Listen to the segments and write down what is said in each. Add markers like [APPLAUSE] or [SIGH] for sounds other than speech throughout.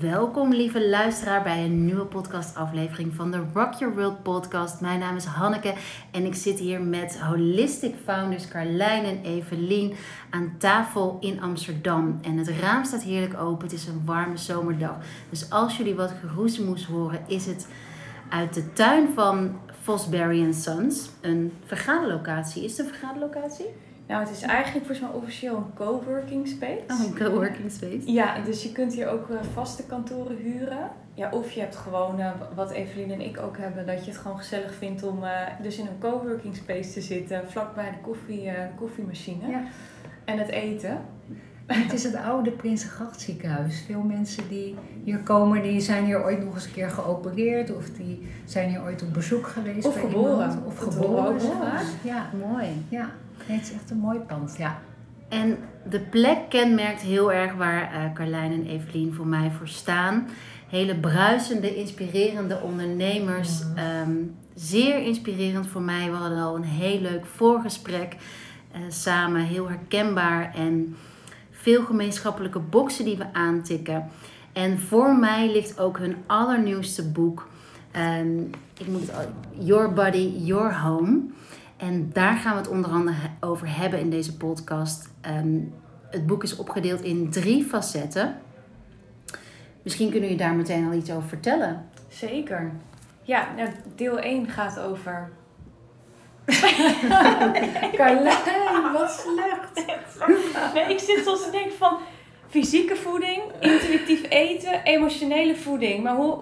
Welkom lieve luisteraar bij een nieuwe podcastaflevering van de Rock Your World podcast. Mijn naam is Hanneke en ik zit hier met Holistic Founders Carlijn en Evelien aan tafel in Amsterdam. En het raam staat heerlijk open, het is een warme zomerdag. Dus als jullie wat geroezemoes horen, is het uit de tuin van Fosbury Sons. Een vergaderlocatie. Is het een vergaderlocatie? Nou, het is eigenlijk volgens mij officieel een coworking space. Oh, een coworking space. Ja, dus je kunt hier ook uh, vaste kantoren huren. Ja, of je hebt gewoon, uh, wat Evelien en ik ook hebben, dat je het gewoon gezellig vindt om uh, dus in een coworking space te zitten, vlakbij de koffie, koffiemachine ja. en het eten. Het is het oude Prinsengracht ziekenhuis. Veel mensen die hier komen, die zijn hier ooit nog eens een keer geopereerd. Of die zijn hier ooit op bezoek geweest of bij geboren. iemand. Of geboren. Ja, mooi. Ja, nee, het is echt een mooi pand. Ja. En de plek kenmerkt heel erg waar uh, Carlijn en Evelien voor mij voor staan. Hele bruisende, inspirerende ondernemers. Um, zeer inspirerend voor mij. We hadden al een heel leuk voorgesprek uh, samen. Heel herkenbaar en veel gemeenschappelijke boksen die we aantikken. En voor mij ligt ook hun allernieuwste boek. Um, ik moet het, Your Body, Your Home. En daar gaan we het onder andere over hebben in deze podcast. Um, het boek is opgedeeld in drie facetten. Misschien kunnen jullie daar meteen al iets over vertellen. Zeker. Ja, nou, deel 1 gaat over. [LAUGHS] Carlijn, wat slecht. nee, ik zit soms te denken van fysieke voeding, intuïtief eten, emotionele voeding. Maar hoe,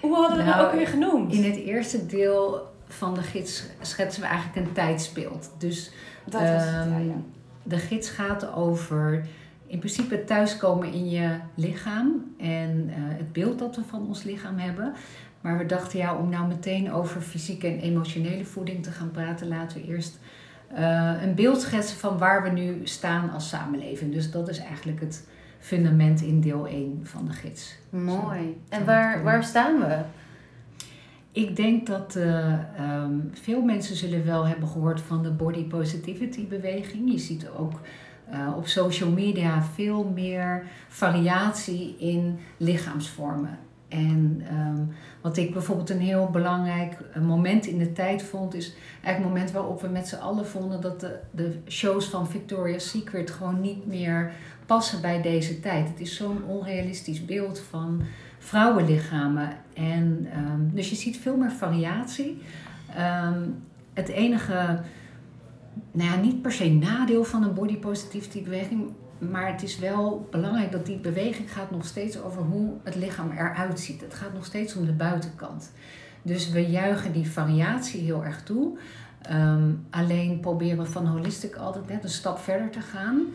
hoe hadden we nou, dat ook weer genoemd? In het eerste deel van de gids schetsen we eigenlijk een tijdsbeeld. Dus dat is het, um, ja, ja. de gids gaat over in principe thuiskomen in je lichaam en uh, het beeld dat we van ons lichaam hebben. Maar we dachten ja, om nou meteen over fysieke en emotionele voeding te gaan praten, laten we eerst uh, een beeld schetsen van waar we nu staan als samenleving. Dus dat is eigenlijk het fundament in deel 1 van de gids. Mooi. En waar, waar staan we? Ik denk dat uh, um, veel mensen zullen wel hebben gehoord van de body positivity beweging. Je ziet ook uh, op social media veel meer variatie in lichaamsvormen. En um, wat ik bijvoorbeeld een heel belangrijk moment in de tijd vond, is eigenlijk het moment waarop we met z'n allen vonden dat de, de shows van Victoria's Secret gewoon niet meer passen bij deze tijd. Het is zo'n onrealistisch beeld van vrouwenlichamen. En, um, dus je ziet veel meer variatie. Um, het enige, nou ja, niet per se nadeel van een body positivity beweging, maar het is wel belangrijk dat die beweging gaat nog steeds over hoe het lichaam eruit ziet. Het gaat nog steeds om de buitenkant. Dus we juichen die variatie heel erg toe. Um, alleen proberen we van holistic altijd net een stap verder te gaan.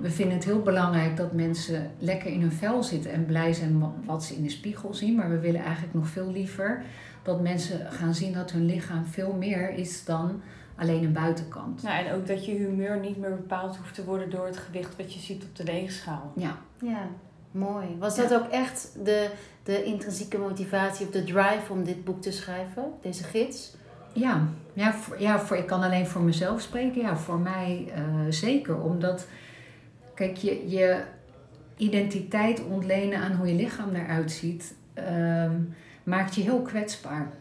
We vinden het heel belangrijk dat mensen lekker in hun vel zitten en blij zijn wat ze in de spiegel zien. Maar we willen eigenlijk nog veel liever dat mensen gaan zien dat hun lichaam veel meer is dan alleen een buitenkant. Nou, en ook dat je humeur niet meer bepaald hoeft te worden door het gewicht wat je ziet op de weegschaal. Ja. Ja, mooi. Was dat ja. ook echt de, de intrinsieke motivatie of de drive om dit boek te schrijven, deze gids? Ja, ja, voor, ja voor, ik kan alleen voor mezelf spreken. Ja, voor mij uh, zeker. Omdat, kijk, je, je identiteit ontlenen aan hoe je lichaam eruit ziet, uh, maakt je heel kwetsbaar.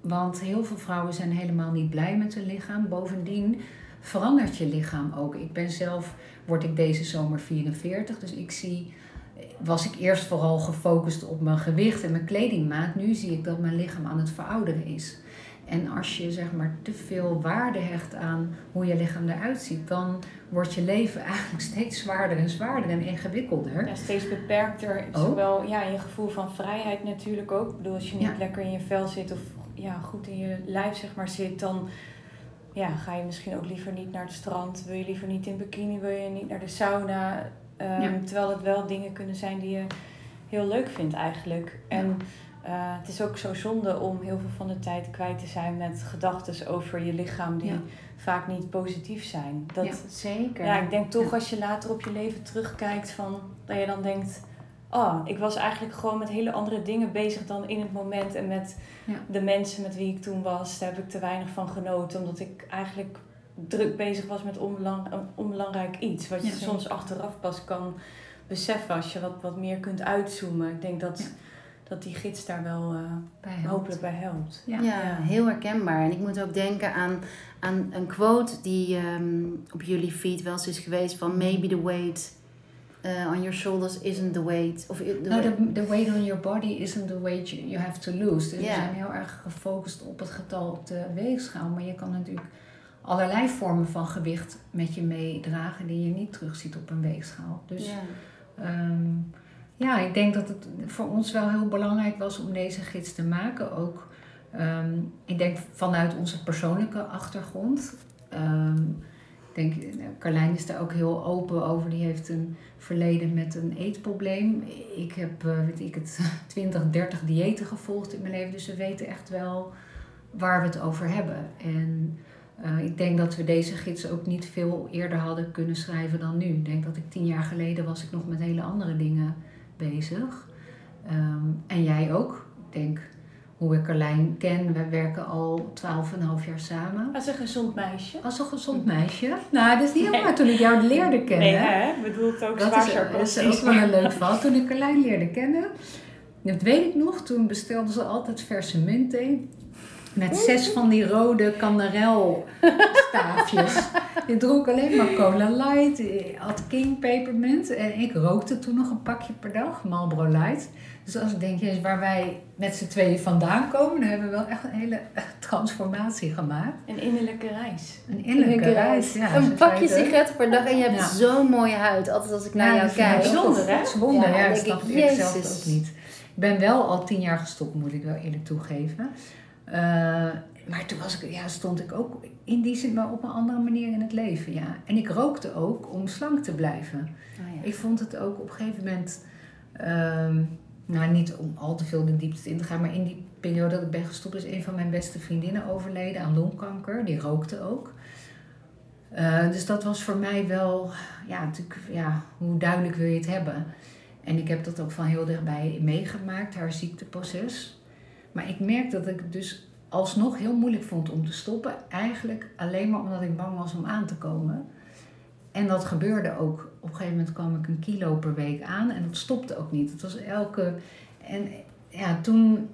Want heel veel vrouwen zijn helemaal niet blij met hun lichaam. Bovendien verandert je lichaam ook. Ik ben zelf, word ik deze zomer 44, dus ik zie, was ik eerst vooral gefocust op mijn gewicht en mijn kledingmaat. Nu zie ik dat mijn lichaam aan het verouderen is. En als je zeg maar te veel waarde hecht aan hoe je lichaam eruit ziet, dan wordt je leven [LAUGHS] eigenlijk steeds zwaarder en zwaarder en ingewikkelder. Ja, steeds beperkter. Oh. Zowel ja, in je gevoel van vrijheid natuurlijk ook. Ik bedoel, als je niet Ja. lekker in je vel zit of ja, goed in je lijf zeg maar zit, dan ja, ga je misschien ook liever niet naar het strand. Wil je liever niet in bikini, wil je niet naar de sauna. Um, Ja. Terwijl het wel dingen kunnen zijn die je heel leuk vindt eigenlijk. En uh, het is ook zo zonde om heel veel van de tijd kwijt te zijn met gedachten over je lichaam die Ja. vaak niet positief zijn. Dat, Ja. Zeker. ja, ik denk toch Ja. als je later op je leven terugkijkt van dat je dan denkt, oh, ik was eigenlijk gewoon met hele andere dingen bezig dan in het moment en met de mensen met wie ik toen was, daar heb ik te weinig van genoten, omdat ik eigenlijk druk bezig was met onbelang, een onbelangrijk iets, wat je soms achteraf pas kan beseffen als je wat, wat meer kunt uitzoomen. Ik denk dat, dat die gids daar wel uh, Bij helpt. hopelijk bij helpt. Ja, Ja. heel herkenbaar. En ik moet ook denken aan, aan een quote die ehm, op jullie feed wel eens is geweest van maybe the weight uh, on your shoulders isn't the weight. Of the Nou, weight- the, the weight on your body isn't the weight you, you have to lose. Dus we zijn heel erg gefocust op het getal op de weegschaal. Maar je kan natuurlijk allerlei vormen van gewicht met je meedragen die je niet terugziet op een weegschaal. Dus. Ehm, ja, ik denk dat het voor ons wel heel belangrijk was om deze gids te maken. Ook, ehm, ik denk vanuit onze persoonlijke achtergrond. Ehm, ik denk, eh, Carlijn is daar ook heel open over. Die heeft een verleden met een eetprobleem. Ik heb, eh, weet ik het, [LAUGHS] 20, 30 diëten gevolgd in mijn leven. Dus we weten echt wel waar we het over hebben. En eh, ik denk dat we deze gids ook niet veel eerder hadden kunnen schrijven dan nu. Ik denk dat ik tien jaar geleden was ik nog met hele andere dingen bezig. Ehm, en jij ook. Ik denk hoe ik Carlijn ken. We werken al 12,5 jaar samen. Als een gezond meisje. Als een gezond meisje. Nou, dat is niet helemaal toen ik jou leerde kennen. Nee, hè? Ik bedoel het ook Dat zwaar is, is ook wel een leuk verhaal. Toen ik Carlijn leerde kennen, dat weet ik nog, toen bestelden ze altijd verse muntthee. Met zes van die rode kanderelstaafjes. [LAUGHS] Je dronk alleen maar Cola Light, je had King Peppermint. En ik rookte toen nog een pakje per dag, Marlboro Light. Dus als ik denk, jezus, waar wij met z'n tweeën vandaan komen, dan hebben we wel echt een hele transformatie gemaakt. Een innerlijke reis. Een innerlijke reis. Ja, een pakje sigaretten per dag en je hebt Ja. zo'n mooie huid. Altijd als ik naar Ja, jou ik kijk. Bijzonder, hè? Bijzonder, Ja, ja. ik denk snap ik, het eerst zelf ook niet. Ik ben wel al tien jaar gestopt, moet ik wel eerlijk toegeven. Eh, maar toen was ik, ja, stond ik ook in die zin wel op een andere manier in het leven, ja. En ik rookte ook om slank te blijven. Oh, ja. Ik vond het ook op een gegeven moment, ehm, nou niet om al te veel de diepte in te gaan, maar in die periode dat ik ben gestopt is een van mijn beste vriendinnen overleden aan longkanker. Die rookte ook. Eh, dus dat was voor mij wel, ja, natuurlijk, ja, hoe duidelijk wil je het hebben? En ik heb dat ook van heel dichtbij meegemaakt, haar ziekteproces. Maar ik merk dat ik het dus alsnog heel moeilijk vond om te stoppen. Eigenlijk alleen maar omdat ik bang was om aan te komen. En dat gebeurde ook. Op een gegeven moment kwam ik een kilo per week aan en dat stopte ook niet. Het was elke. En ja, toen.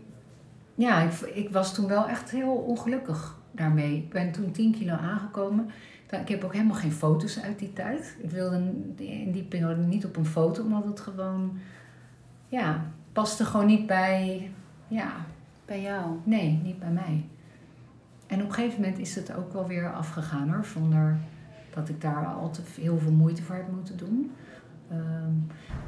Ja, ik, ik was toen wel echt heel ongelukkig daarmee. Ik ben toen 10 kilo aangekomen. Ik heb ook helemaal geen foto's uit die tijd. Ik wilde in die periode niet op een foto, omdat het gewoon. Ja, paste gewoon niet bij. Ja, Bij jou. Nee, niet bij mij. En op een gegeven moment is het ook wel weer afgegaan hoor, zonder dat ik daar al te heel veel moeite voor heb moeten doen. Ehm,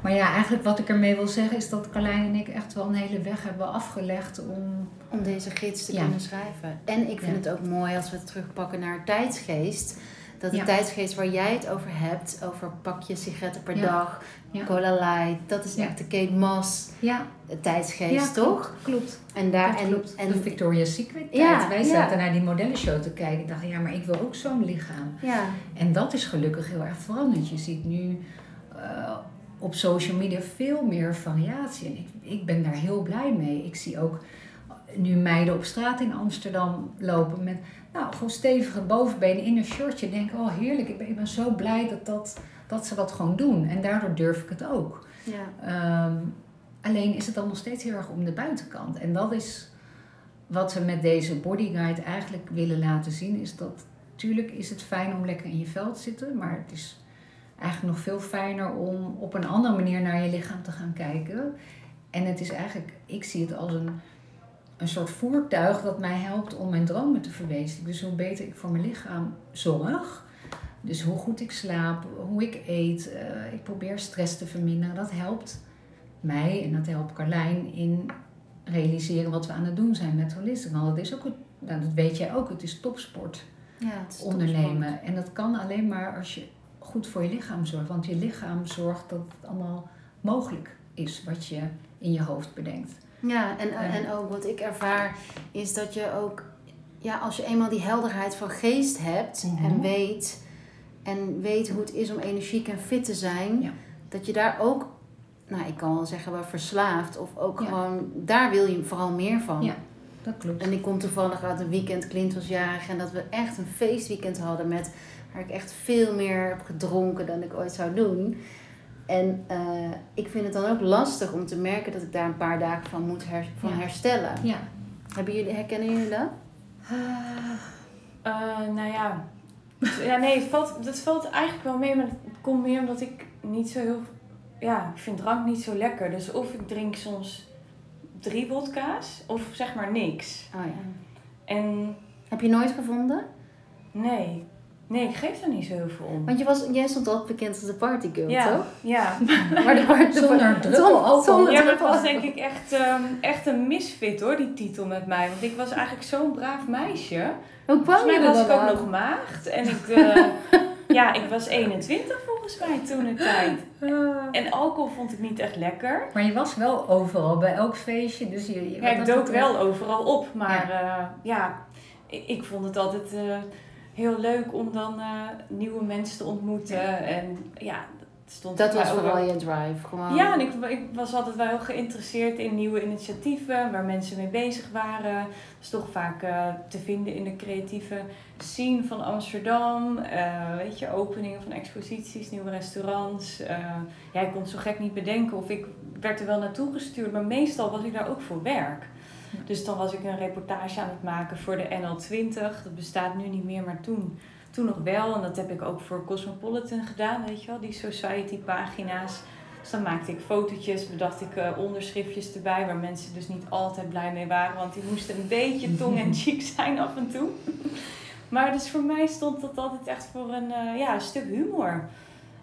maar ja, eigenlijk wat ik ermee wil zeggen is dat Carlijn en ik echt wel een hele weg hebben afgelegd om. Om deze gids te Ja. kunnen schrijven. En ik vind Ja. het ook mooi als we het terugpakken naar tijdsgeest. Dat de Ja. tijdsgeest waar jij het over hebt, over pakje sigaretten per Ja. dag, Ja. cola light, dat is Ja. echt de Kate Moss Ja, tijdsgeest, ja, toch? Klopt. klopt. En daar dat en, klopt. en de Victoria's Secret tijd. Ja, Wij ja. zaten naar die modellenshow te kijken. Ik dacht, ja, maar ik wil ook zo'n lichaam. ja, En dat is gelukkig heel erg veranderd. Je ziet nu eh, op social media veel meer variatie. En ik, ik ben daar heel blij mee. Ik zie ook nu meiden op straat in Amsterdam lopen met nou, gewoon stevige bovenbenen in een shirtje. Denk, oh heerlijk, ik ben, ik ben zo blij dat, dat, dat ze dat gewoon doen. En daardoor durf ik het ook. ja. Ehm, alleen is het dan nog steeds heel erg om de buitenkant. En dat is wat we met deze bodyguide eigenlijk willen laten zien. Is dat natuurlijk is het fijn om lekker in je vel te zitten. Maar het is eigenlijk nog veel fijner om op een andere manier naar je lichaam te gaan kijken. En het is eigenlijk, ik zie het als een, een soort voertuig dat mij helpt om mijn dromen te verwezenlijken. Dus hoe beter ik voor mijn lichaam zorg. Dus hoe goed ik slaap, hoe ik eet. eh, ik probeer stress te verminderen. Dat helpt mij en dat helpt Carlijn in realiseren wat we aan het doen zijn met holisme. Want dat is ook, nou, dat weet jij ook, het is topsport ja het is ondernemen. En dat kan alleen maar als je goed voor je lichaam zorgt. Want je lichaam zorgt dat het allemaal mogelijk is wat je in je hoofd bedenkt. Ja, en, en ook wat ik ervaar is dat je ook, ja, als je eenmaal die helderheid van geest hebt Mhm. en weet, en weet hoe het is om energiek en fit te zijn, Ja. dat je daar ook, nou ik kan wel zeggen wel verslaafd, of ook Ja. gewoon, daar wil je vooral meer van. Ja. Dat klopt. En ik kom toevallig uit een weekend, Clint was jarig, en dat we echt een feestweekend hadden met, waar ik echt veel meer heb gedronken dan ik ooit zou doen. En eh, ik vind het dan ook lastig om te merken dat ik daar een paar dagen van moet her- van Ja. herstellen. Ja. Hebben jullie, herkennen jullie dat? Eh, nou ja. Ja, nee, het valt, dat valt eigenlijk wel mee, maar het komt meer omdat ik niet zo heel... Ja, ik vind drank niet zo lekker. Dus of ik drink soms drie vodka's, of zeg maar niks. Oh ja. En Heb je nooit gevonden? nee, nee, ik geef er niet zo heel veel om. Want je was, jij stond altijd bekend als de partygirl, Ja, toch? ja. [LAUGHS] Maar de part- de Zonder druppel zonder- Ja, maar het druppel was denk ik echt, ehm, echt een misfit hoor, die titel met mij. Want ik was eigenlijk zo'n braaf meisje. Hoe kwam Volgens je mij was ik ook aan? nog maagd. En ik, eh, ja, ik was 21 volgens mij toen de tijd. En alcohol vond ik niet echt lekker. Maar je was wel overal bij elk feestje, dus je... je Ja, ik dook dat- wel overal op. Maar ja, ja ik, ik vond het altijd eh, heel leuk om dan eh, nieuwe mensen te ontmoeten. En ja, dat stond Dat was vooral je drive. Gewoon. Ja, en ik, ik was altijd wel heel geïnteresseerd in nieuwe initiatieven waar mensen mee bezig waren. Dat is toch vaak eh, te vinden in de creatieve scene van Amsterdam. Eh, weet je, openingen van exposities, nieuwe restaurants. Ja, ik kon het zo gek niet bedenken of ik werd er wel naartoe gestuurd, maar meestal was ik daar ook voor werk. Dus dan was ik een reportage aan het maken voor de NL20. Dat bestaat nu niet meer, maar toen, toen nog wel. En dat heb ik ook voor Cosmopolitan gedaan, weet je wel, die society pagina's. Dus dan maakte ik fotootjes, bedacht ik eh, onderschriftjes erbij, waar mensen dus niet altijd blij mee waren, want die moesten een beetje tong en [LAUGHS] cheek zijn af en toe. Maar dus voor mij stond dat altijd echt voor een, eh, ja, stuk humor.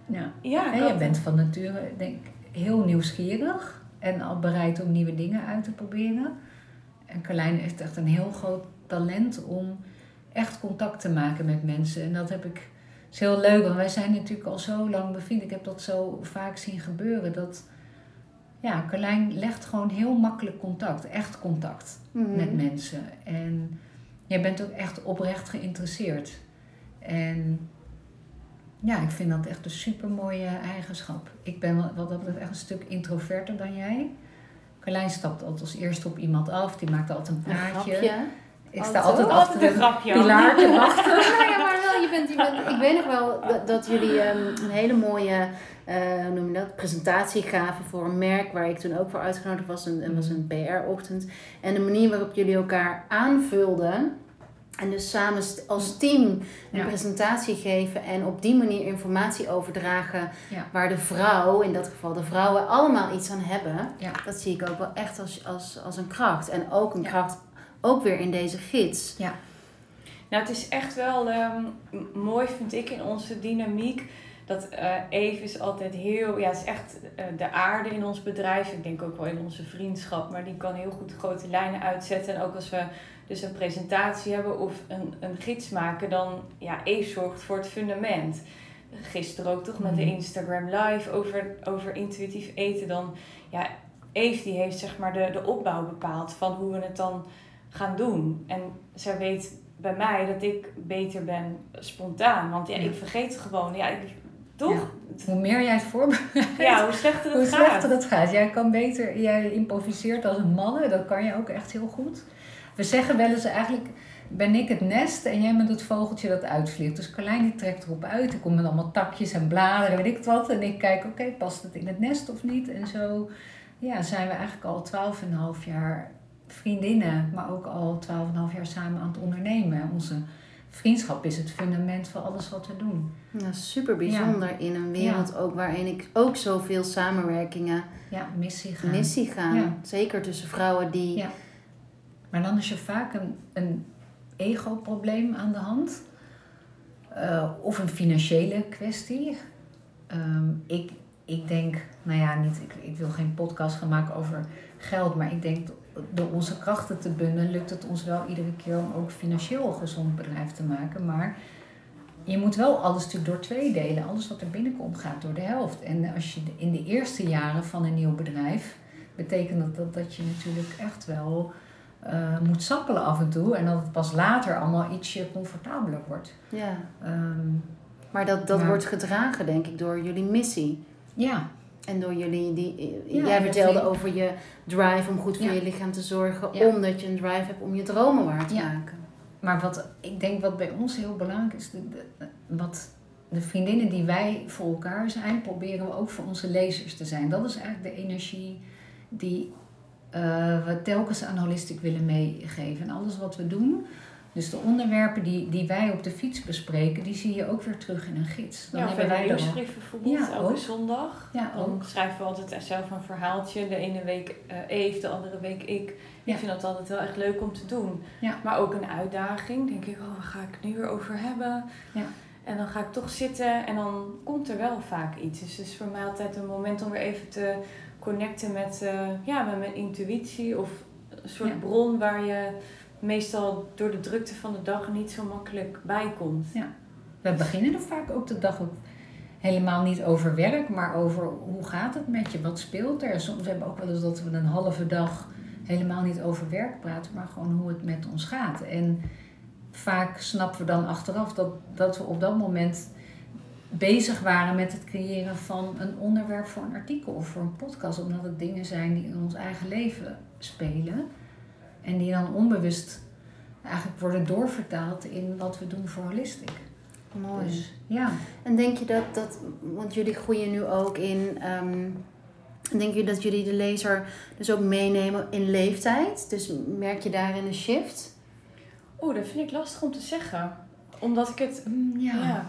Ja. Ja, En je had- bent van nature, denk ik, heel nieuwsgierig en al bereid om nieuwe dingen uit te proberen. En Carlijn heeft echt een heel groot talent om echt contact te maken met mensen. En dat heb ik, is heel leuk, want wij zijn natuurlijk al zo lang bevriend. Ik heb dat zo vaak zien gebeuren. Dat, ja, Carlijn legt gewoon heel makkelijk contact, echt contact Mhm. met mensen. En jij bent ook echt oprecht geïnteresseerd. En ja, ik vind dat echt een super mooie eigenschap. Ik ben wat- wat dat betreft echt een stuk introverter dan jij. Carlijn stapt altijd als eerste op iemand af, die maakt altijd een praatje. Ik sta Altijd- altijd achter een een grapje. pilaartje [LAUGHS] wachten. nou ja, maar wel, je bent, je bent, ik weet nog wel dat, dat jullie ehm, een hele mooie eh, noem je dat, presentatie gaven voor een merk waar ik toen ook voor uitgenodigd was. En het was een PR-ochtend. En de manier waarop jullie elkaar aanvulden. En dus samen als team een Ja. presentatie geven en op die manier informatie overdragen. Ja. Waar de vrouw, in dat geval de vrouwen, allemaal iets aan hebben. Ja. Dat zie ik ook wel echt als, als, als een kracht. En ook een Ja. kracht, ook weer in deze gids. Nou, het is echt wel ehm, mooi, vind ik, in onze dynamiek. Dat eh Eve is altijd heel, ja, het is echt eh, de aarde in ons bedrijf. Ik denk ook wel in onze vriendschap, maar die kan heel goed grote lijnen uitzetten. En ook als we dus een presentatie hebben of een, een gids maken, dan, ja, Eve zorgt voor het fundament. Gisteren ook toch met de Mhm. Instagram live over, over intuïtief eten. Dan, ja, Eve die heeft zeg maar de, de opbouw bepaald van hoe we het dan gaan doen. En zij weet bij mij dat ik beter ben spontaan. Want ja, Ja. ik vergeet gewoon. Ja, ik, toch? Hoe meer jij het voorbereidt, Ja, hoe slechter hoe het slechter gaat. het gaat. Jij kan beter, jij improviseert als een malle, dat kan je ook echt heel goed. We zeggen wel eens eigenlijk, ben ik het nest en jij bent het vogeltje dat uitvliegt. Dus Carlijn die trekt erop uit, er komen allemaal takjes en bladeren, weet ik wat. En ik kijk, oké, past het in het nest of niet? En zo ja, zijn we eigenlijk al twaalf en een half jaar vriendinnen, maar ook al twaalf en een half jaar samen aan het ondernemen. Onze vriendschap is het fundament van alles wat we doen. Ja, super bijzonder in een wereld ook waarin ik ook zoveel samenwerkingen Ja, missie gaan. mis zie gaan. Ja. Zeker tussen vrouwen die. Maar dan is er vaak een, een ego-probleem aan de hand. Eh, of een financiële kwestie. Ehm, ik, ik denk, nou ja, niet, ik, ik wil geen podcast gaan maken over geld, maar ik denk door onze krachten te bundelen lukt het ons wel iedere keer om ook financieel een gezond bedrijf te maken. Maar je moet wel alles natuurlijk door twee delen. Alles wat er binnenkomt gaat door de helft. En als je in de eerste jaren van een nieuw bedrijf, betekent dat, dat je natuurlijk echt wel eh, moet sappelen af en toe. En dat het pas later allemaal ietsje comfortabeler wordt. Ja. Ehm, Maar dat, dat wordt gedragen, denk ik, door jullie missie. ja, En door jullie, die, Ja, jij vertelde vind over je drive om goed voor Ja. je lichaam te zorgen, Ja. omdat je een drive hebt om je dromen waar te Ja. maken. maar wat ik denk wat bij ons heel belangrijk is, de, de- wat de vriendinnen die wij voor elkaar zijn, proberen we ook voor onze lezers te zijn. Dat is eigenlijk de energie die uh, we telkens aan Holistic willen meegeven. En alles wat we doen, dus de onderwerpen die, die wij op de fiets bespreken, die zie je ook weer terug in een gids. Dan ja, hebben wij nieuwsbrief bijvoorbeeld, ja, elke zondag. Ja, dan ook. schrijven we altijd zelf een verhaaltje. De ene week uh, Eve, de andere week ik. Ik vind dat altijd wel echt leuk om te doen. Ja. Maar ook een uitdaging. Denk ik, oh, waar ga ik het nu weer over hebben? Ja. En dan ga ik toch zitten en dan komt er wel vaak iets. Dus het is voor mij altijd een moment om weer even te connecten met, uh, ja, met mijn intuïtie. Of een soort bron waar je meestal door de drukte van de dag niet zo makkelijk bij komt. Ja. We beginnen er vaak ook de dag helemaal niet over werk, maar over hoe gaat het met je, wat speelt er. Soms hebben we ook wel eens dat we een halve dag helemaal niet over werk praten, maar gewoon hoe het met ons gaat. En vaak snappen we dan achteraf dat, dat we op dat moment bezig waren met het creëren van een onderwerp voor een artikel of voor een podcast, omdat het dingen zijn die in ons eigen leven spelen. En die dan onbewust eigenlijk worden doorvertaald in wat we doen voor Holistic. Mooi. Dus, ja. En denk je dat, dat, want jullie groeien nu ook in, um, denk je dat jullie de lezer dus ook meenemen in leeftijd? Dus merk je daarin een shift? Oeh, dat vind ik lastig om te zeggen. Omdat ik het, mm, ja. ja.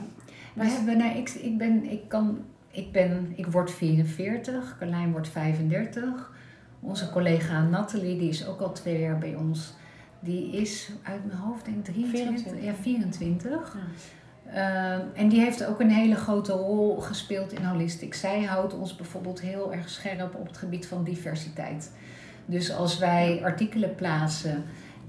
We hebben, nou, ik, ik ben, ik kan, ik ben, ik word 44, Carlijn wordt 35. Onze collega Nathalie, die is ook al twee jaar bij ons, die is uit mijn hoofd denk ik 23, 24. Ja, 24. Ehm, en die heeft ook een hele grote rol gespeeld in Holistic. Zij houdt ons bijvoorbeeld heel erg scherp op het gebied van diversiteit. Dus als wij artikelen plaatsen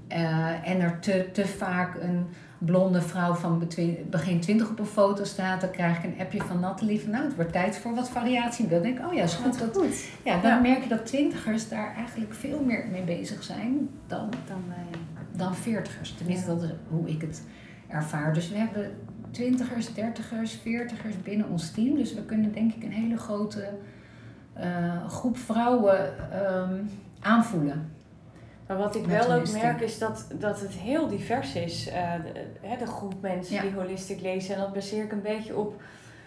uh, en er te, te vaak een blonde vrouw van begin 20 op een foto staat, dan krijg ik een appje van Nathalie van nou, het wordt tijd voor wat variatie. Dan denk ik, oh ja, is goed. Dat, goed. Ja, dan merk je dat twintigers daar eigenlijk veel meer mee bezig zijn dan, dan, dan veertigers. Tenminste, dat is hoe ik het ervaar. Dus we hebben twintigers, dertigers, veertigers binnen ons team. Dus we kunnen denk ik een hele grote uh, groep vrouwen um, aanvoelen. Maar wat ik wel ook merk is dat, dat het heel divers is, uh, de, de, groep mensen die holistic lezen. En dat baseer ik een beetje op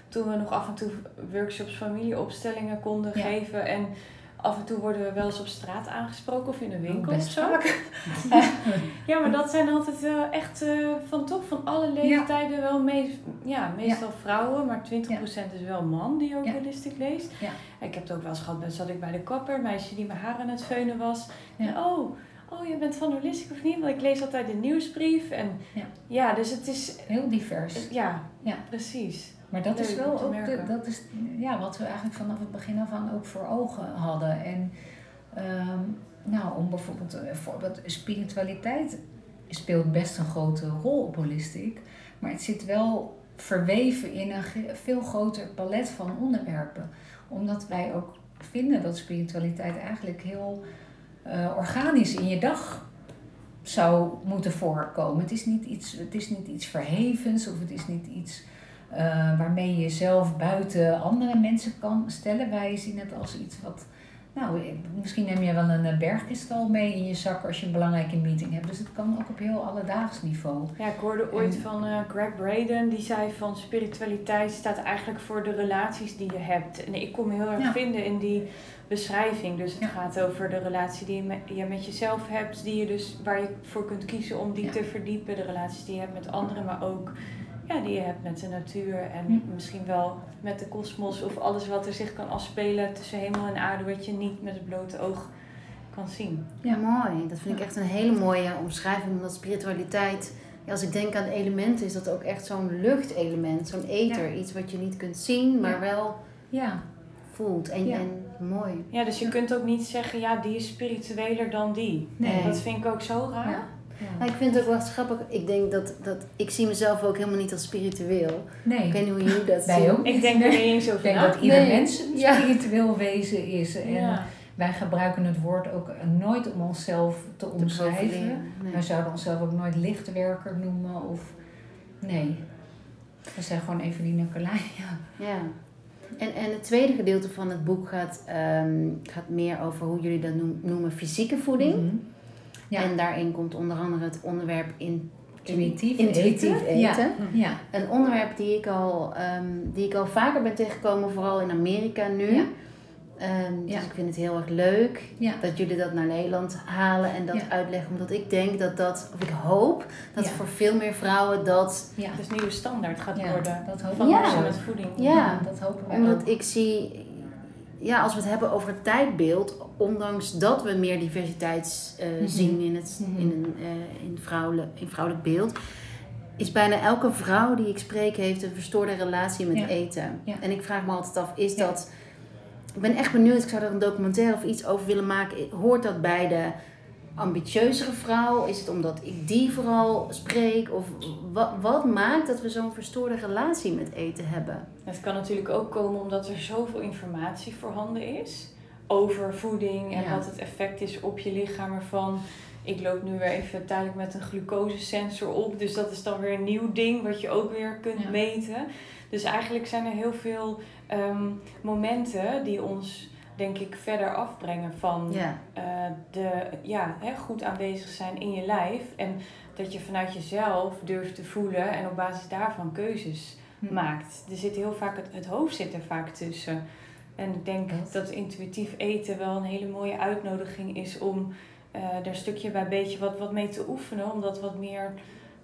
toen we nog af en toe workshops, familieopstellingen konden geven. En af en toe worden we wel eens op straat aangesproken of in een winkel oh, of zo. [LAUGHS] ja, maar dat zijn altijd uh, echt uh, van toch van alle leeftijden wel mee, ja, meestal vrouwen, maar 20% is wel man die ook holistic leest. Ik heb het ook wel eens gehad, zat ik bij de kapper, meisje die mijn haar aan het veunen was. En oh, oh, je bent van Holistic of niet? Want ik lees altijd de nieuwsbrief. En ja, ja dus het is... Heel divers. Ja, ja. precies. Maar dat is wel ook de, dat is, ja, wat we eigenlijk vanaf het begin af aan ook voor ogen hadden. En um, nou, om bijvoorbeeld, bijvoorbeeld spiritualiteit speelt best een grote rol op Holistic. Maar het zit wel verweven in een veel groter palet van onderwerpen. Omdat wij ook vinden dat spiritualiteit eigenlijk heel uh, organisch in je dag zou moeten voorkomen. Het is niet iets, het is niet iets verhevens of het is niet iets uh, waarmee je jezelf buiten andere mensen kan stellen. Wij zien het als iets wat. Nou, misschien neem je wel een eh, bergkristal mee in je zak als je een belangrijke meeting hebt. Dus het kan ook op heel alledaags niveau. Ja, ik hoorde ooit van uh, Greg Braden, die zei van spiritualiteit staat eigenlijk voor de relaties die je hebt. En ik kom me heel erg vinden in die beschrijving. Dus het gaat over de relatie die je met, je met, jezelf hebt, die je dus, waar je voor kunt kiezen om die te verdiepen. De relaties die je hebt met anderen, maar ook ja, die je hebt met de natuur en hm. misschien wel met de kosmos of alles wat er zich kan afspelen tussen hemel en aarde, wat je niet met het blote oog kan zien. Ja, mooi. Dat vind ik echt een hele mooie omschrijving, omdat spiritualiteit. als ik denk aan elementen, is dat ook echt zo'n luchtelement, zo'n ether. Iets wat je niet kunt zien, maar wel ja, voelt. En, en mooi. Ja, dus je kunt ook niet zeggen, ja, die is spiritueler dan die. Nee. Dat vind ik ook zo raar. Ja. Ik vind het ook wel grappig. Ik denk dat, dat ik zie mezelf ook helemaal niet als spiritueel. Nee. Ik weet niet hoe jullie dat zien. Ook. Ik denk er niet eens over Ik denk dat ieder mens een spiritueel wezen is. En wij gebruiken het woord ook nooit om onszelf te, omschrijven. Nee. Wij zouden onszelf ook nooit lichtwerker noemen. Of, nee. We zijn gewoon Evelien Carlijn. [LAUGHS] Ja. ja. En, en het tweede gedeelte van het boek gaat, um, gaat meer over hoe jullie dat noemen, fysieke voeding. Mhm. Ja. En daarin komt onder andere het onderwerp in Intuïtief, intuïtief eten. Ja. ja. Een onderwerp die ik, al, ehm, die ik al vaker ben tegengekomen, vooral in Amerika nu. Ja. Ehm, dus ik vind het heel erg leuk Ja. dat jullie dat naar Nederland halen en dat Ja. uitleggen. Omdat ik denk dat dat, of ik hoop, dat Ja. voor veel meer vrouwen dat... ja. Dus nieuwe standaard gaat Ja, worden dat hopen van we Ja. met voeding. Ja. dat hopen we ook. Omdat ik zie, ja, als we het hebben over het tijdbeeld, ondanks dat we meer diversiteit eh, Mhm. zien in het, Mhm. in, een, eh, in, vrouwelijk, in vrouwelijk beeld, is bijna elke vrouw die ik spreek heeft een verstoorde relatie met Ja. eten. Ja. En ik vraag me altijd af, is Ja. dat... Ik ben echt benieuwd, ik zou er een documentaire of iets over willen maken. Hoort dat bij de ambitieuzere vrouw? Is het omdat ik die vooral spreek? Of wat, wat maakt dat we zo'n verstoorde relatie met eten hebben? Het kan natuurlijk ook komen omdat er zoveel informatie voorhanden is over voeding en Ja. wat het effect is op je lichaam ervan. Ik loop nu weer even tijdelijk met een glucosesensor op, dus dat is dan weer een nieuw ding wat je ook weer kunt Ja. meten. Dus eigenlijk zijn er heel veel ehm, momenten die ons, denk ik, verder afbrengen van Ja. eh, de, ja, hè, goed aanwezig zijn in je lijf. En dat je vanuit jezelf durft te voelen en op basis daarvan keuzes Hm. maakt. Er zit heel vaak, het, het hoofd zit er vaak tussen. En ik denk Dat. dat intuïtief eten wel een hele mooie uitnodiging is om eh daar stukje bij beetje wat, wat mee te oefenen. Om dat wat meer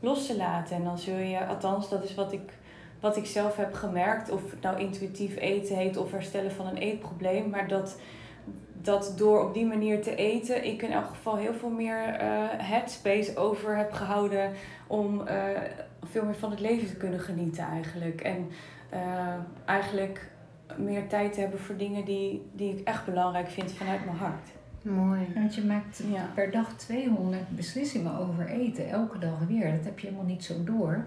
los te laten. En dan zul je, althans dat is wat ik, wat ik zelf heb gemerkt. Of het nou intuïtief eten heet of herstellen van een eetprobleem. Maar dat, dat door op die manier te eten, ik in elk geval heel veel meer eh, headspace over heb gehouden om eh, veel meer van het leven te kunnen genieten eigenlijk. En eh, eigenlijk meer tijd te hebben voor dingen die, die ik echt belangrijk vind vanuit mijn hart. Mooi. Want je maakt Ja. per dag 200 beslissingen over eten, elke dag weer. Dat heb je helemaal niet zo door.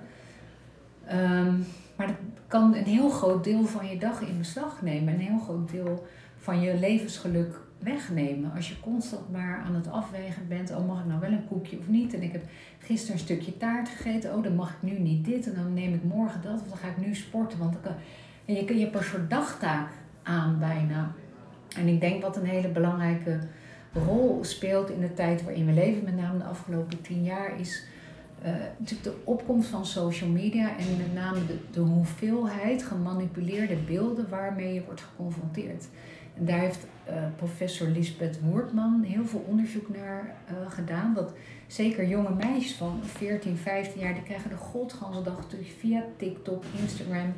Ehm, maar dat kan een heel groot deel van je dag in beslag nemen. Een heel groot deel van je levensgeluk wegnemen. Als je constant maar aan het afwegen bent, oh mag ik nou wel een koekje of niet? En ik heb gisteren een stukje taart gegeten, oh dan mag ik nu niet dit en dan neem ik morgen dat of dan ga ik nu sporten. Want kan... en je, je hebt een soort dagtaak aan bijna. En ik denk wat een hele belangrijke rol speelt in de tijd waarin we leven, met name de afgelopen tien jaar, is natuurlijk de opkomst van social media en met name de, de hoeveelheid gemanipuleerde beelden waarmee je wordt geconfronteerd. En daar heeft eh, professor Lisbeth Woertman heel veel onderzoek naar eh, gedaan. Dat zeker jonge meisjes van 14, 15 jaar, die krijgen de godganse dag via TikTok, Instagram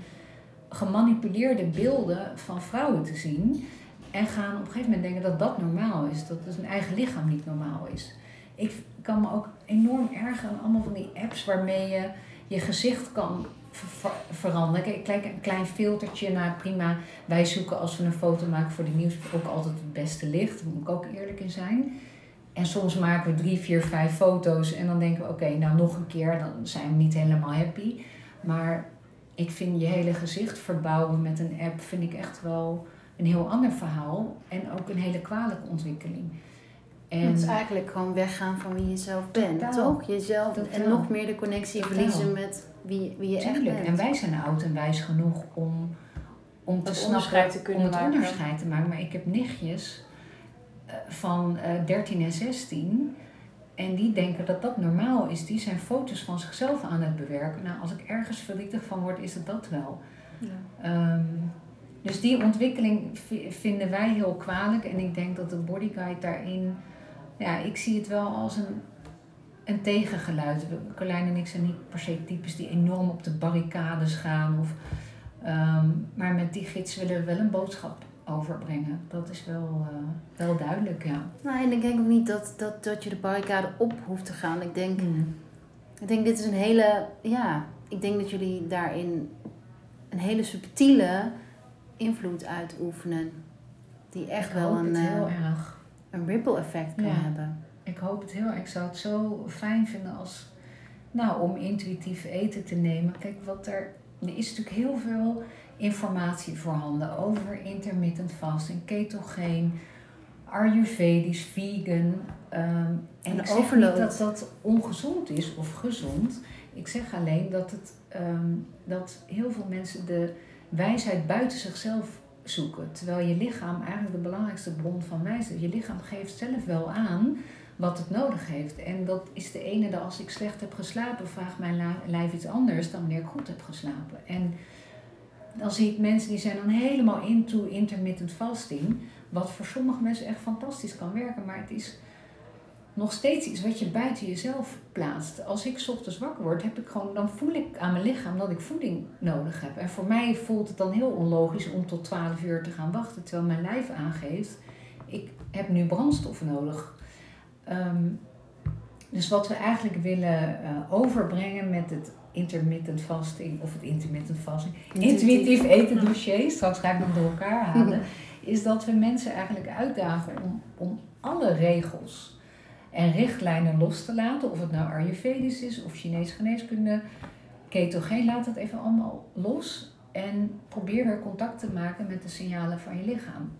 gemanipuleerde beelden van vrouwen te zien. En gaan op een gegeven moment denken dat dat normaal is. Dat dus eigen lichaam niet normaal is. Ik kan me ook enorm ergeren aan allemaal van die apps waarmee je je gezicht kan ver- ver- veranderen. Kijk, Kijk, een klein filtertje, nou prima. Wij zoeken als we een foto maken voor de nieuws ook altijd het beste licht. Daar moet ik ook eerlijk in zijn. En soms maken we drie, vier, vijf foto's en dan denken we, oké, nou nog een keer, dan zijn we niet helemaal happy. Maar ik vind je hele gezicht verbouwen met een app, vind ik echt wel een heel ander verhaal. En ook een hele kwalijke ontwikkeling. En is eigenlijk gewoon weggaan van wie je zelf bent, Totaal. toch? Jezelf en nog meer de connectie Totaal. verliezen met wie, wie je echt Tuurlijk. bent. En wij zijn oud en wijs genoeg om, om te snappen, te kunnen om het maken. onderscheid te maken. Maar ik heb nichtjes eh, van eh 13 en 16 en die denken dat dat normaal is. Die zijn foto's van zichzelf aan het bewerken. Nou, als ik ergens verdrietig van word, is het dat wel. Ehm, dus die ontwikkeling vi- vinden wij heel kwalijk. En ik denk dat de bodyguide daarin... Ja, ik zie het wel als een, een tegengeluid. Carlijn en ik zijn niet per se types die enorm op de barricades gaan. Of, ehm, maar met die gids willen we wel een boodschap overbrengen. Dat is wel, eh, wel duidelijk, ja. Nou, en ik denk ook niet dat, dat, dat je de barricade op hoeft te gaan. Ik denk, Mm. ik denk dit is een hele, ja, ik denk dat jullie daarin een hele subtiele invloed uitoefenen. Die echt Ik wel een, het heel eh, erg. Een ripple effect kan Ja. hebben. Ik hoop het heel erg. Ik zou het zo fijn vinden als, nou, om intuïtief eten te nemen. Kijk, wat er, er is natuurlijk heel veel informatie voorhanden over intermittent fasting, ketogeen, ayurvedisch, vegan. ehm, en ik zeg overload. niet dat dat ongezond is of gezond. Ik zeg alleen dat, het, ehm, dat heel veel mensen de wijsheid buiten zichzelf zoeken. Terwijl je lichaam eigenlijk de belangrijkste bron van wijze is. Je lichaam geeft zelf wel aan wat het nodig heeft. En dat is de ene dat als ik slecht heb geslapen, vraagt mijn lijf iets anders dan wanneer ik goed heb geslapen. En dan zie ik mensen die zijn dan helemaal into intermittent fasting. Wat voor sommige mensen echt fantastisch kan werken. Maar het is nog steeds iets wat je buiten jezelf plaatst. Als ik ochtends wakker word, heb ik gewoon, dan voel ik aan mijn lichaam dat ik voeding nodig heb. En voor mij voelt het dan heel onlogisch om tot 12 uur te gaan wachten. Terwijl mijn lijf aangeeft, ik heb nu brandstof nodig. Ehm, dus wat we eigenlijk willen uh, overbrengen met het intermittent fasting of het intermittent fasting, intuïtief eten dossier, straks ga ik nog door elkaar halen, [LAUGHS] is dat we mensen eigenlijk uitdagen om, om alle regels en richtlijnen los te laten, of het nou Ayurvedisch is of Chinees geneeskunde, ketogeen, laat het even allemaal los en probeer weer contact te maken met de signalen van je lichaam.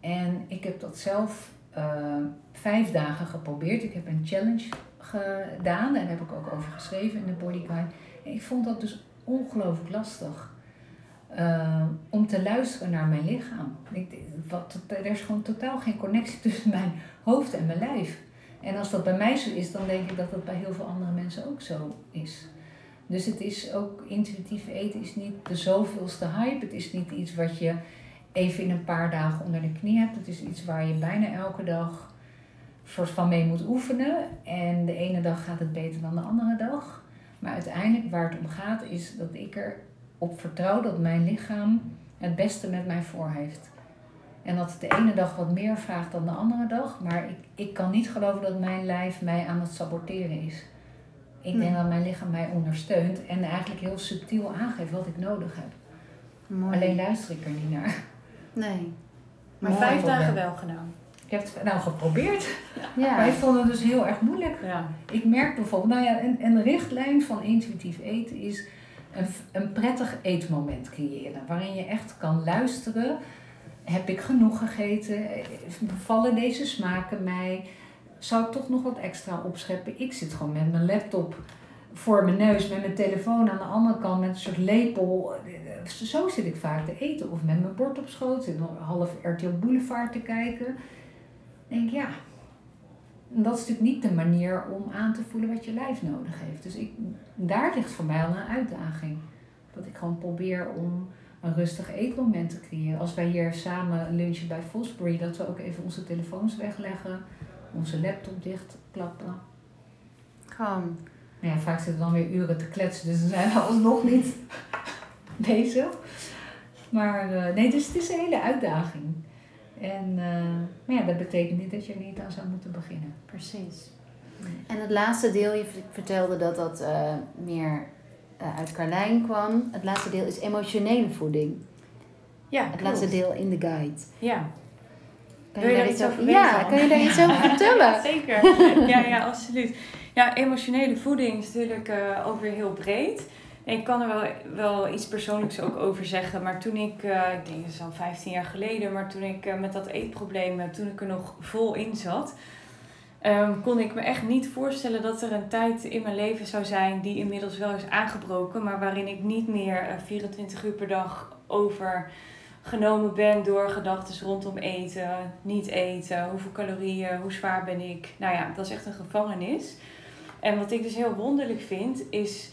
En ik heb dat zelf uh, vijf dagen geprobeerd. Ik heb een challenge gedaan. Daar heb ik ook over geschreven in de Body Guide. En ik vond dat dus ongelooflijk lastig. Uh, om te luisteren naar mijn lichaam. Ik, wat, er is gewoon totaal geen connectie tussen mijn hoofd en mijn lijf. En als dat bij mij zo is, dan denk ik dat dat bij heel veel andere mensen ook zo is. Dus het is ook intuïtief eten is niet de zoveelste hype. Het is niet iets wat je even in een paar dagen onder de knie hebt. Het is iets waar je bijna elke dag soort van mee moet oefenen. En de ene dag gaat het beter dan de andere dag. Maar uiteindelijk waar het om gaat is dat ik erop vertrouw dat mijn lichaam het beste met mij voor heeft. En dat het de ene dag wat meer vraagt dan de andere dag. Maar ik, ik kan niet geloven dat mijn lijf mij aan het saboteren is. Ik denk dat mijn lichaam mij ondersteunt en eigenlijk heel subtiel aangeeft wat ik nodig heb. Mooi. Alleen luister ik er niet naar. Nee. Maar vijf dagen wel gedaan. Ik heb het nou geprobeerd, ja. [LAUGHS] maar ik vond het dus heel erg moeilijk. Ja. Ik merk bijvoorbeeld, nou ja, een, een richtlijn van intuïtief eten is een, een prettig eetmoment creëren. Waarin je echt kan luisteren. Heb ik genoeg gegeten? Bevallen deze smaken mij? Zou ik toch nog wat extra opscheppen? Ik zit gewoon met mijn laptop voor mijn neus, met mijn telefoon aan de andere kant met een soort lepel zo zit ik vaak te eten. Of met mijn bord op schoot, zit nog half RTL Boulevard te kijken. denk ja, dat is natuurlijk niet de manier om aan te voelen wat je lijf nodig heeft. Dus ik, daar ligt voor mij al een uitdaging. Dat ik gewoon probeer om een rustig eetmoment te creëren. Als wij hier samen lunchen bij Fosbury, dat we ook even onze telefoons wegleggen, onze laptop dichtklappen. Gewoon. Nou ja, vaak zitten we dan weer uren te kletsen, dus dan zijn we alsnog niet [LAUGHS] bezig. Maar uh, nee, dus het is een hele uitdaging. En uh, maar ja, dat betekent niet dat je er niet aan zou moeten beginnen. Precies. En het laatste deel, je vertelde dat dat uh, meer uit Carlijn kwam. Het laatste deel is emotionele voeding. Ja, Het laatste deel in de guide. Ja. Kan je, daar iets over, Ja, kan je daar iets over [LAUGHS] vertellen? Zeker. Ja, ja, absoluut. Ja, emotionele voeding is natuurlijk ook weer heel breed. Ik kan er wel, wel iets persoonlijks ook over zeggen. Maar toen ik, uh, ik denk het is al 15 jaar geleden, maar toen ik uh, met dat eetprobleem, toen ik er nog vol in zat, um, kon ik me echt niet voorstellen dat er een tijd in mijn leven zou zijn die inmiddels wel is aangebroken, maar waarin ik niet meer 24 uur per dag over genomen ben door gedachten rondom eten, niet eten, hoeveel calorieën, hoe zwaar ben ik. Nou ja, dat is echt een gevangenis. En wat ik dus heel wonderlijk vind, is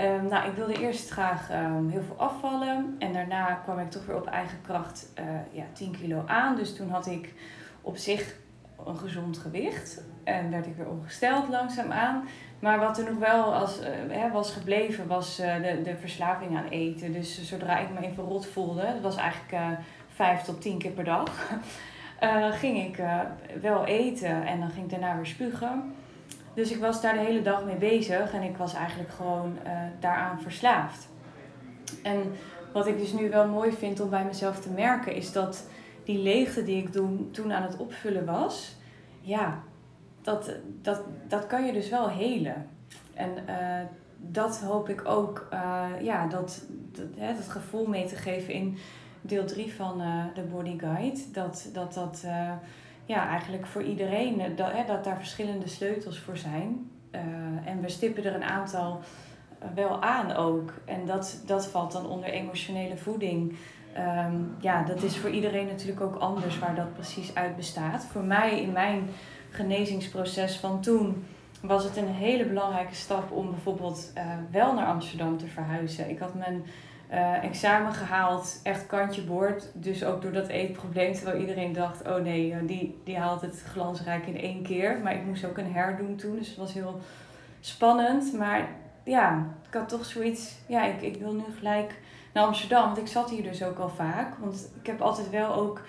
Um, nou, ik wilde eerst graag um, heel veel afvallen. En daarna kwam ik toch weer op eigen kracht uh, ja, 10 kilo aan. Dus toen had ik op zich een gezond gewicht. En werd ik weer ongesteld langzaamaan. Maar wat er nog wel als, uh, hè, was gebleven, was uh, de, de verslaving aan eten. Dus zodra ik me even rot voelde, dat was eigenlijk vijf tot tien keer per dag, [LAUGHS] ging ik wel eten. En dan ging ik daarna weer spugen. Dus ik was daar de hele dag mee bezig en ik was eigenlijk gewoon daaraan verslaafd. En wat ik dus nu wel mooi vind om bij mezelf te merken, is dat die leegte die ik toen, toen aan het opvullen was, ja, dat, dat, dat kan je dus wel helen. En uh, dat hoop ik ook, uh, ja, dat, dat, hè, dat gevoel mee te geven in deel 3 van de Body Guide. Dat dat, dat ja, eigenlijk voor iedereen, eh, dat, hè, dat daar verschillende sleutels voor zijn. Uh, en we stippen er een aantal eh, wel aan ook. En dat, dat valt dan onder emotionele voeding. Ehm, ja, dat is voor iedereen natuurlijk ook anders waar dat precies uit bestaat. Voor mij in mijn genezingsproces van toen was het een hele belangrijke stap om bijvoorbeeld uh, wel naar Amsterdam te verhuizen. Ik had mijn uh, examen gehaald, echt kantje boord. Dus ook door dat eetprobleem, terwijl iedereen dacht, oh nee, eh, die, die haalt het glansrijk in één keer. Maar ik moest ook een herdoen toen, dus het was heel spannend. Maar ja, ik had toch zoiets, ja, ik, ik wil nu gelijk naar Amsterdam. Want ik zat hier dus ook al vaak. Want ik heb altijd wel ook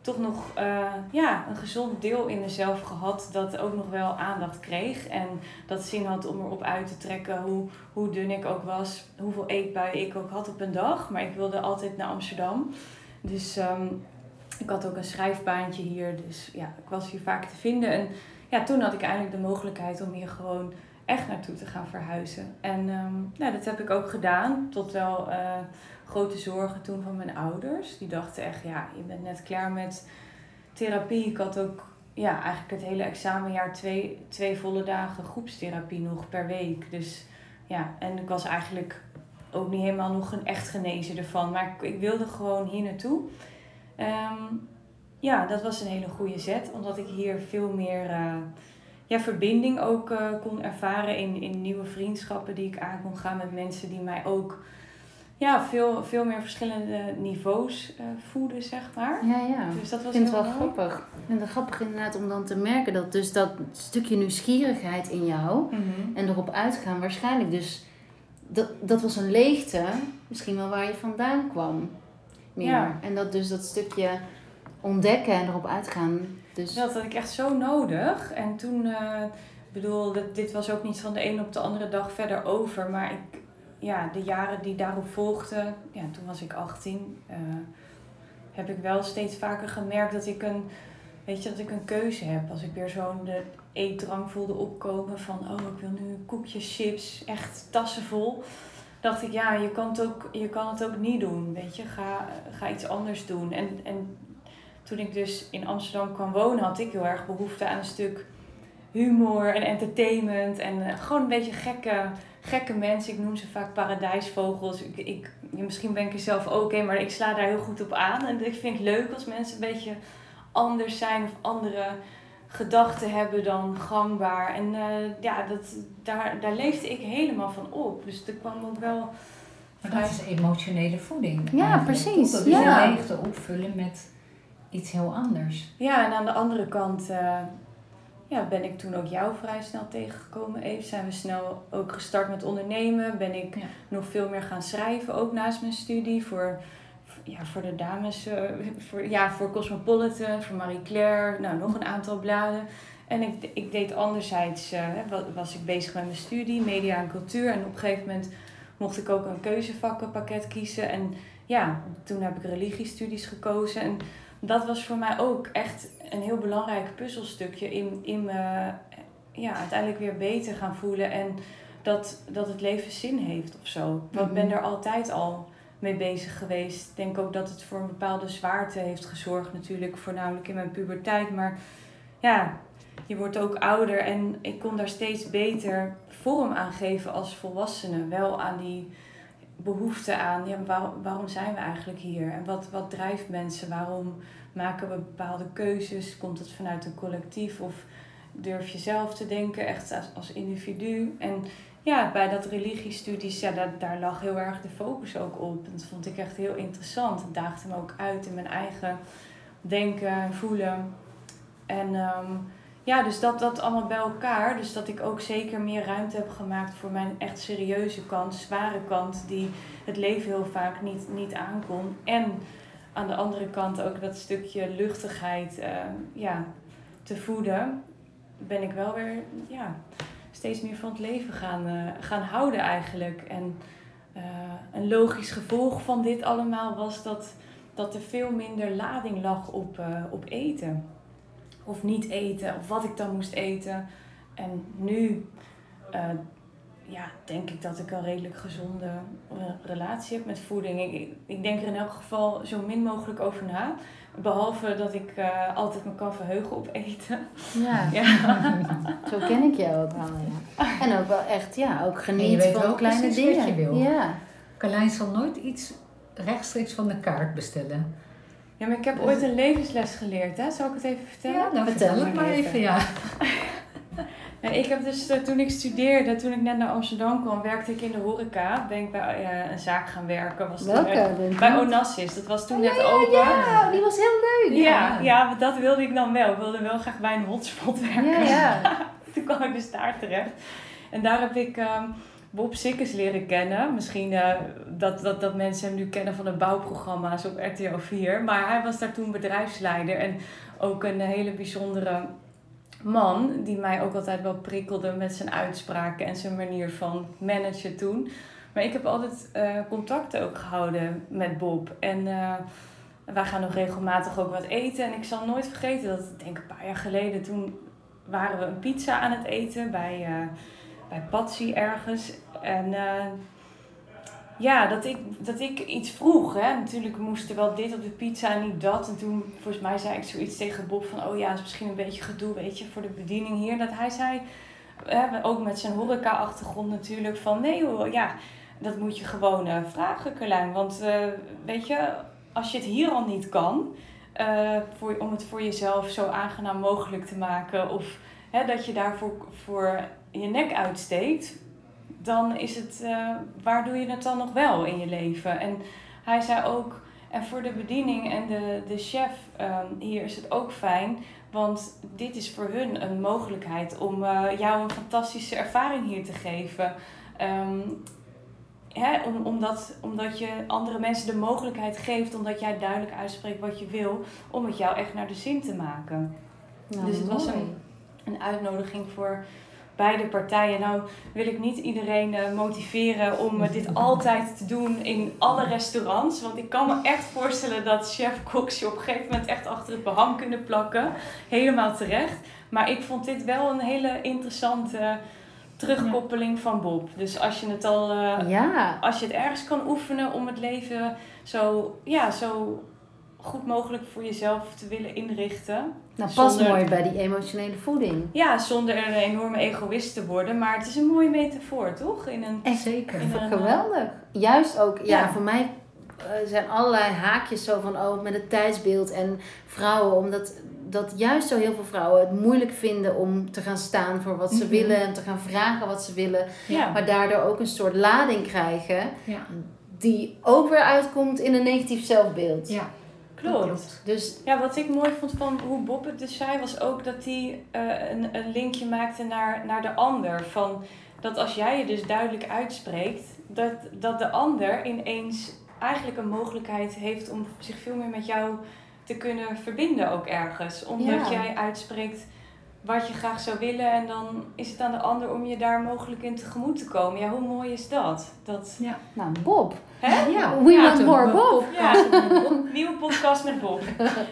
toch nog uh, ja, een gezond deel in mezelf gehad dat ook nog wel aandacht kreeg. En dat zin had om erop uit te trekken hoe, hoe dun ik ook was, hoeveel eetbuien ik ook had op een dag. Maar ik wilde altijd naar Amsterdam. Dus um, ik had ook een schrijfbaantje hier. Dus ja, ik was hier vaak te vinden. En ja, toen had ik eigenlijk de mogelijkheid om hier gewoon echt naartoe te gaan verhuizen. En um, nou, dat heb ik ook gedaan. Tot wel... Uh, grote zorgen toen van mijn ouders. Die dachten echt, ja, je bent net klaar met therapie. Ik had ook ja, eigenlijk het hele examenjaar twee, twee volle dagen groepstherapie nog per week. Dus ja, en ik was eigenlijk ook niet helemaal nog een echt genezen ervan. Maar ik, wilde gewoon hier naartoe. Um, ja, dat was een hele goede zet. Omdat ik hier veel meer uh, ja, verbinding ook uh, kon ervaren in, in nieuwe vriendschappen die ik aan kon gaan met mensen die mij ook ja, veel, veel meer verschillende niveaus uh, voeden, zeg maar. Ja, ja. Dus dat was ik vind het wel grappig. Ik vind het grappig inderdaad om dan te merken dat dus dat stukje nieuwsgierigheid in jou mhm. en erop uitgaan waarschijnlijk dus... Dat, dat was een leegte, misschien wel waar je vandaan kwam. Meer. Ja. En dat dus dat stukje ontdekken en erop uitgaan. Dus... Dat had ik echt zo nodig. En toen, uh, bedoel, dit was ook niet van de een op de andere dag verder over. Maar ik, ja, de jaren die daarop volgden, ja, toen was ik 18, uh, eh, heb ik wel steeds vaker gemerkt dat ik een, weet je, dat ik een keuze heb. Als ik weer zo'n de eetdrang voelde opkomen van, oh, ik wil nu koekjes, chips, echt tassen vol. Dacht ik, ja, je kan het ook, je kan het ook niet doen, weet je. Ga, ga iets anders doen. En, en toen ik dus in Amsterdam kwam wonen, had ik heel erg behoefte aan een stuk humor en entertainment. En uh, gewoon een beetje gekke gekke mensen. Ik noem ze vaak paradijsvogels. Ik, ik, misschien ben ik er zelf ook een, maar ik sla daar heel goed op aan. En ik vind het leuk als mensen een beetje anders zijn of andere gedachten hebben dan gangbaar. En uh, ja, dat, daar, daar leefde ik helemaal van op. Dus er kwam ook wel... Maar dat is emotionele voeding. Ja, precies. Dat is ja. leegte opvullen met iets heel anders. Ja, en aan de andere kant... Uh, ja, ben ik toen ook jou vrij snel tegengekomen. Even zijn we snel ook gestart met ondernemen. Ben ik nog veel meer gaan schrijven, ook naast mijn studie. Voor, ja, voor de dames, uh, voor, ja, voor Cosmopolitan, voor Marie Claire. Nou, nog een aantal bladen. En ik, ik deed anderzijds, uh, was ik bezig met mijn studie, media en cultuur. En op een gegeven moment mocht ik ook een keuzevakkenpakket kiezen. En ja, toen heb ik religiestudies gekozen. En dat was voor mij ook echt een heel belangrijk puzzelstukje in, in me ja, uiteindelijk weer beter gaan voelen. En dat, dat het leven zin heeft of zo. Want ik ben mhm. er altijd al mee bezig geweest. Ik denk ook dat het voor een bepaalde zwaarte heeft gezorgd, natuurlijk, voornamelijk in mijn puberteit. Maar ja, je wordt ook ouder en ik kon daar steeds beter vorm aan geven als volwassene. Wel aan die behoefte aan, ja, waarom, waarom zijn we eigenlijk hier? En wat, wat drijft mensen? Waarom maken we bepaalde keuzes? Komt het vanuit een collectief of durf je zelf te denken, echt als, als individu? En ja, bij dat religiestudies, ja, daar, daar lag heel erg de focus ook op. Dat vond ik echt heel interessant. Het daagde me ook uit in mijn eigen denken en voelen. En um, ja, dus dat, dat allemaal bij elkaar. Dus dat ik ook zeker meer ruimte heb gemaakt voor mijn echt serieuze kant, zware kant, die het leven heel vaak niet, niet aankon. En aan de andere kant ook dat stukje luchtigheid uh, ja, te voeden, ben ik wel weer ja, steeds meer van het leven gaan, uh, gaan houden eigenlijk. En uh, een logisch gevolg van dit allemaal was dat, dat er veel minder lading lag op, op eten of niet eten, of wat ik dan moest eten. En nu uh, ja, denk ik dat ik een redelijk gezonde relatie heb met voeding. Ik, ik denk er in elk geval zo min mogelijk over na. Behalve dat ik uh, altijd me kan verheugen op eten. [LAUGHS] Ja, ja. zo ken ik jou ook wel. Ja. En ook wel echt, ja, ook genieten van kleine dingen. Wat je wil. Ja. Carlijn zal nooit iets rechtstreeks van de kaart bestellen. Ja, maar ik heb ooit een levensles geleerd, hè? Zal ik het even vertellen? Ja, nou Vertel vertel het maar even. even, ja. [LAUGHS] Nee, ik heb dus eh, toen ik studeerde, toen ik net naar Amsterdam kwam, werkte ik in de horeca. Ben ik bij eh, een zaak gaan werken. Was toen Welke? Bij Onassis. Dat was toen net open. Ja, die was heel leuk. Ja, ja, maar dat wilde ik dan wel. Ik wilde wel graag bij een hotspot werken. Ja, ja. [LAUGHS] Toen kwam ik dus daar terecht. En daar heb ik ehm, Bob Sikkes leren kennen. Misschien eh, dat, dat, dat mensen hem nu kennen van de bouwprogramma's op RTL 4. Maar hij was daar toen bedrijfsleider. En ook een hele bijzondere man. Die mij ook altijd wel prikkelde met zijn uitspraken en zijn manier van managen toen. Maar ik heb altijd eh contacten ook gehouden met Bob. En eh, wij gaan nog regelmatig ook wat eten. En ik zal nooit vergeten dat, ik denk een paar jaar geleden, toen waren we een pizza aan het eten bij, bij Patsy ergens. En eh, ja, dat ik, dat ik iets vroeg. Hè. Natuurlijk moest er wel dit op de pizza en niet dat. En toen, volgens mij, zei ik zoiets tegen Bob van... Oh ja, is misschien een beetje gedoe, weet je, voor de bediening hier. Dat hij zei, hè, ook met zijn horeca-achtergrond natuurlijk, van... Nee hoor, ja, dat moet je gewoon eh, vragen, Carlijn. Want eh, weet je, als je het hier al niet kan... voor, om het voor jezelf zo aangenaam mogelijk te maken... of hè, dat je daarvoor voor je nek uitsteekt... dan is het... eh, waar doe je het dan nog wel in je leven? En hij zei ook... En voor de bediening en de, de chef ehm, hier is het ook fijn... Want dit is voor hun een mogelijkheid om eh, jou een fantastische ervaring hier te geven. Ehm, hè, om, omdat, omdat je andere mensen de mogelijkheid geeft, omdat jij duidelijk uitspreekt wat je wil, om het jou echt naar de zin te maken. Nou, Dus het was een- Een uitnodiging voor beide partijen. Nou wil ik niet iedereen eh, motiveren om eh, dit altijd te doen in alle restaurants. Want ik kan me echt voorstellen dat chef Cox je op een gegeven moment echt achter het behang kunnen plakken. Helemaal terecht. Maar ik vond dit wel een hele interessante terugkoppeling van Bob. Dus als je het al eh, Ja, als je het ergens kan oefenen om het leven zo, ja, zo goed mogelijk voor jezelf te willen inrichten. nou Zonder- mooi bij die emotionele voeding. Ja, zonder een enorme egoïst te worden. Maar het is een mooie metafoor, toch? In een, Echt Zeker. in een, Geweldig. Juist ook, ja, Ja. voor mij eh, zijn allerlei haakjes zo van, oh, met het tijdsbeeld en vrouwen. Omdat dat juist zo heel veel vrouwen het moeilijk vinden om te gaan staan voor wat ze Mhm. willen. En te gaan vragen wat ze willen. ja. Maar daardoor ook een soort lading krijgen. Ja. Die ook weer uitkomt in een negatief zelfbeeld. Ja, klopt. Dus Ja, wat ik mooi vond van hoe Bob het dus zei, was ook dat hij eh, een, een linkje maakte naar, naar de ander. Van dat als jij je dus duidelijk uitspreekt, dat, dat de ander ineens eigenlijk een mogelijkheid heeft om zich veel meer met jou te kunnen verbinden ook ergens. Omdat Ja. jij uitspreekt wat je graag zou willen en dan is het aan de ander om je daar mogelijk in tegemoet te komen. Ja, hoe mooi is dat? dat nou, Bob. hè? ja. We ja, want more Bob. Ja, nieuwe podcast met Bob.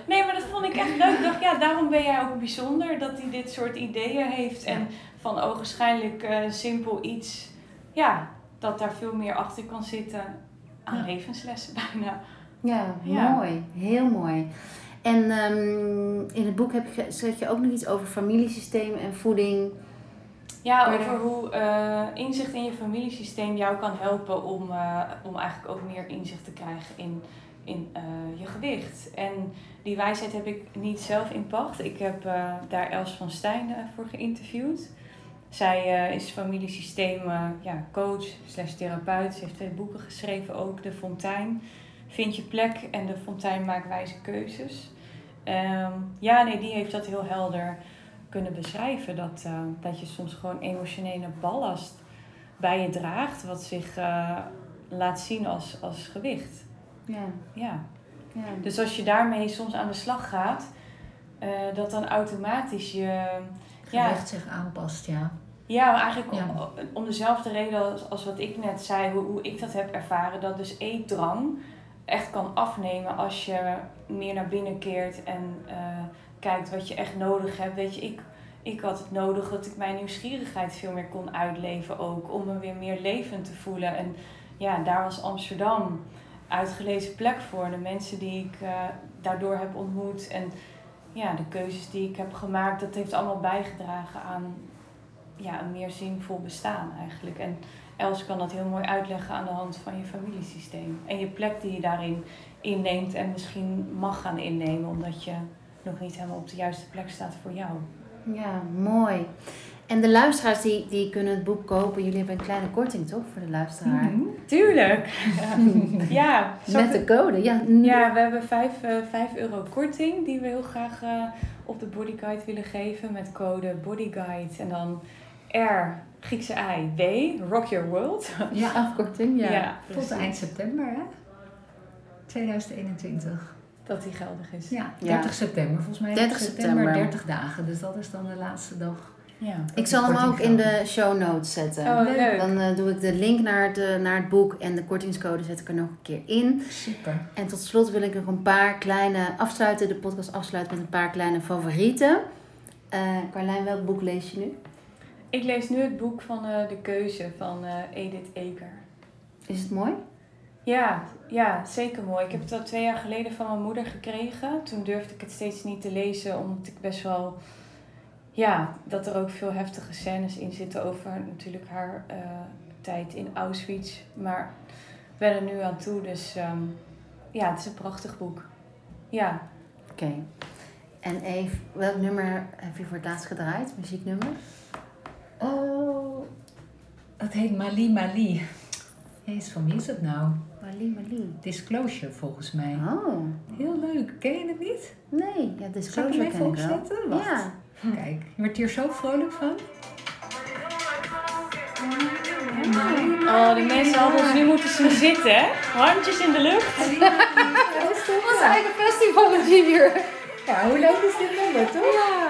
Nee, maar dat vond ik echt leuk. Ik dacht, ja, daarom ben jij ook bijzonder dat hij dit soort ideeën heeft. En van ogenschijnlijk eh simpel iets, ja, dat daar veel meer achter kan zitten aan Ja. levenslessen bijna. Ja, Ja. mooi. Heel mooi. En ehm, in het boek heb je, schreef je ook nog iets over familiesysteem en voeding. Ja, over hoe eh, inzicht in je familiesysteem jou kan helpen om, eh, om eigenlijk ook meer inzicht te krijgen in, in eh, je gewicht. En die wijsheid heb ik niet zelf in pacht. Ik heb daar Els van Stijn voor geïnterviewd. Zij is familiesysteem ja, coach slash therapeut. Ze heeft twee boeken geschreven ook. De Fontein, Vind je plek en De Fontein maakt wijze keuzes. Ehm, ja, nee, die heeft dat heel helder kunnen beschrijven. Dat, eh, dat je soms gewoon emotionele ballast bij je draagt, wat zich eh, laat zien als, als gewicht. Ja. Ja. ja. Dus als je daarmee soms aan de slag gaat, eh, dat dan automatisch je. Ja, Gewicht zich aanpast, ja. ja eigenlijk Ja. Om, om dezelfde reden als, als wat ik net zei, hoe, hoe ik dat heb ervaren, dat dus eetdrang echt kan afnemen als je meer naar binnen keert en eh, kijkt wat je echt nodig hebt. Weet je, ik, ik had het nodig dat ik mijn nieuwsgierigheid veel meer kon uitleven ook, om me weer meer levend te voelen. En ja, daar was Amsterdam uitgelezen plek voor. De mensen die ik eh, daardoor heb ontmoet en ja, de keuzes die ik heb gemaakt, dat heeft allemaal bijgedragen aan ja, een meer zinvol bestaan eigenlijk. En Els kan dat heel mooi uitleggen aan de hand van je familiesysteem. En je plek die je daarin inneemt en misschien mag gaan innemen, omdat je nog niet helemaal op de juiste plek staat voor jou. Ja, mooi. En de luisteraars die, die kunnen het boek kopen. Jullie hebben een kleine korting toch voor de luisteraar? Mhm. Tuurlijk! [LAUGHS] ja, Met de code, ja. Ja, we hebben 5, eh 5 euro korting die we heel graag eh, op de bodyguide willen geven met code bodyguide en dan R, Griekse I, W, Rock Your World. [LAUGHS] Ja, Afkorting, ja. tot eind september, hè? 2021. Dat die geldig is. Ja, Ja. 30 september. Volgens mij 30 september. 30 dagen. Dus dat is dan de laatste dag. Ja. Ik zal hem ook in de show notes zetten. Oh, leuk. Dan eh, doe ik de link naar het, eh, naar het boek en de kortingscode zet ik er nog een keer in. Super. En tot slot wil ik nog een paar kleine afsluiten, de podcast afsluiten met een paar kleine favorieten. Eh Carlijn, welk boek lees je nu? Ik lees nu het boek van eh, De Keuze van eh, Edith Eker. Is het mooi? Ja, ja, zeker mooi. Ik heb het al twee jaar geleden van mijn moeder gekregen. Toen durfde ik het steeds niet te lezen, omdat ik best wel... Ja, dat er ook veel heftige scènes in zitten over natuurlijk haar eh, tijd in Auschwitz. Maar ik ben er nu aan toe, dus ehm, ja, het is een prachtig boek. Ja, Oké. En Eve, welk nummer heb je voor het laatst gedraaid? Muzieknummer? Oh, dat heet Mali Mali. Jezus, van wie is dat nou? Mali, Mali. Disclosure volgens mij. Oh, Heel leuk. Ken je het niet? nee. Ja, Zal ik Disclosure hem even opzetten? Wacht. Ja. Kijk, je wordt hier zo vrolijk van. Oh, de mensen hadden ons nu moeten zien zitten, hè? Handjes in de lucht. Ons [LAUGHS] eigen festival hier. Ja, hoe leuk is dit nummer, toch? Ja.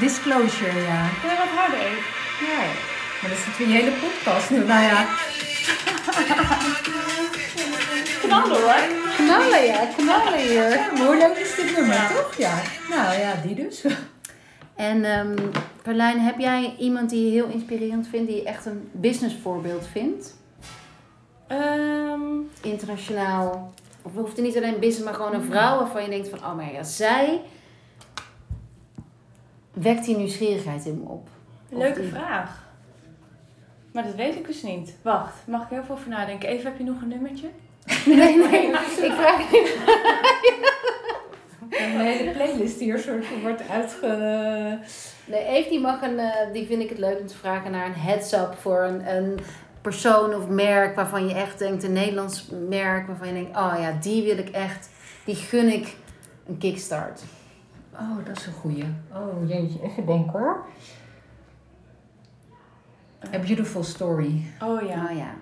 Disclosure, ja. Kun je wat harder even? Ja, maar dat is natuurlijk je hele podcast. [LAUGHS] Nou ja, Knallen hoor. Knallen, ja. Knallen hier. ja, hoe leuk is dit nummer, toch? Ja. Nou ja, die dus. [LAUGHS] En ehm Carlijn, heb jij iemand die je heel inspirerend vindt, die je echt een businessvoorbeeld vindt? Ehm, Internationaal. Of hoeft het niet alleen business, maar gewoon een vrouw waarvan je denkt van, oh maar ja, zij wekt die nieuwsgierigheid in me op. Leuke die- vraag. Maar dat weet ik dus niet. Wacht, mag ik heel veel over nadenken? Even, heb je nog een nummertje? [LAUGHS] Nee, nee, [LAUGHS] ik vraag niet. [LAUGHS] Een hele playlist die er soort van wordt uitge... Nee, Eve die mag een, eh, die vind ik het leuk om te vragen naar een heads-up voor een, een persoon of merk waarvan je echt denkt, een Nederlands merk waarvan je denkt, oh ja, die wil ik echt, die gun ik een kickstart. Oh, dat is een goeie. Oh jeetje, even denken hoor. A Beautiful Story. Oh ja. Oh ja.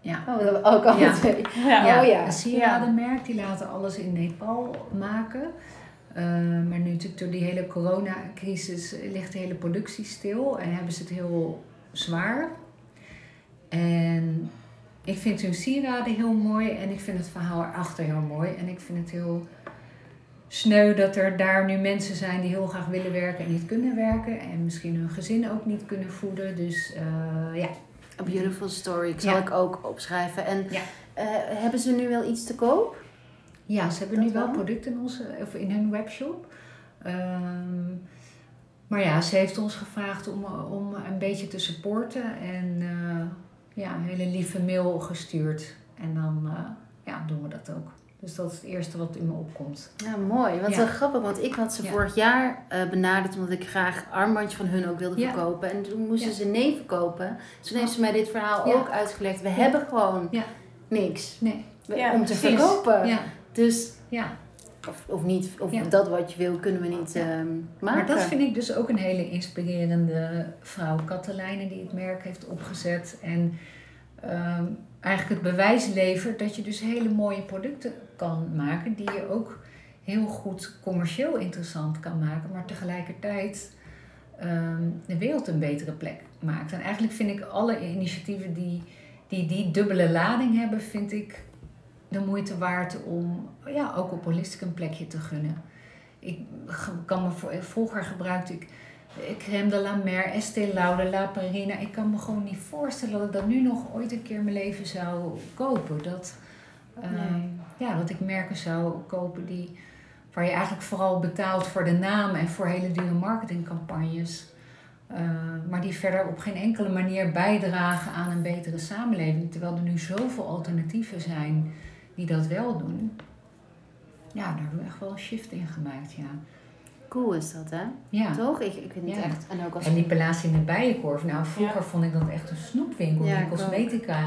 Ja. Oh, dat ook al Ja. twee. Ja. Oh ja. Een sieradenmerk, die laten alles in Nepal maken. Eh, maar nu natuurlijk door die hele coronacrisis ligt de hele productie stil en hebben ze het heel zwaar. En ik vind hun sieraden heel mooi en ik vind het verhaal erachter heel mooi. En ik vind het heel sneu dat er daar nu mensen zijn die heel graag willen werken en niet kunnen werken. En misschien hun gezin ook niet kunnen voeden. Dus eh, ja, A Beautiful Story, ik zal Ja. ik ook opschrijven. En Ja. eh, hebben ze nu wel iets te koop? Ja, ze hebben Dat nu wel wel? producten in, onze, of in hun webshop. Ehm, maar ja, ze heeft ons gevraagd om, om een beetje te supporten. En eh, ja, een hele lieve mail gestuurd. En dan ja, doen we dat ook. Dus dat is het eerste wat in me opkomt. Ja, mooi. Wat Ja. wel grappig, want ik had ze Ja. vorig jaar eh, benaderd omdat ik graag armbandjes van hun ook wilde Ja. verkopen. En toen moesten ze nee verkopen. Dus toen heeft ze mij dit verhaal ook uitgelegd. We hebben gewoon niks Nee. we- om te verkopen. Dus, ja. of, of niet, of dat wat je wil, kunnen we niet Ja. ehm, maken. Maar dat vind ik dus ook een hele inspirerende vrouw. Katelijne die het merk heeft opgezet. En ehm, eigenlijk het bewijs levert dat je dus hele mooie producten kan maken. Die je ook heel goed commercieel interessant kan maken. Maar tegelijkertijd ehm, de wereld een betere plek maakt. En eigenlijk vind ik alle initiatieven die die, die dubbele lading hebben, vind ik de moeite waard om ja, ook op Holistic een plekje te gunnen. Ik kan me voor, vroeger gebruikte ik crème de la mer, Estée Lauder, La Perina. Ik kan me gewoon niet voorstellen dat ik dat nu nog ooit een keer in mijn leven zou kopen. Dat, eh, Nee. ja, dat ik merken zou kopen die, waar je eigenlijk vooral betaalt voor de naam en voor hele dure marketingcampagnes. eh, maar die verder op geen enkele manier bijdragen aan een betere samenleving. Terwijl er nu zoveel alternatieven zijn die dat wel doen. Ja, daar hebben we echt wel een shift in gemaakt, ja. Cool is dat, hè? Ja. Toch? Ik, ik weet niet Ja. echt. En ook als En die palace in de Bijenkorf. Nou, vroeger vond ik dat echt een snoepwinkel, Ja, die cosmetica.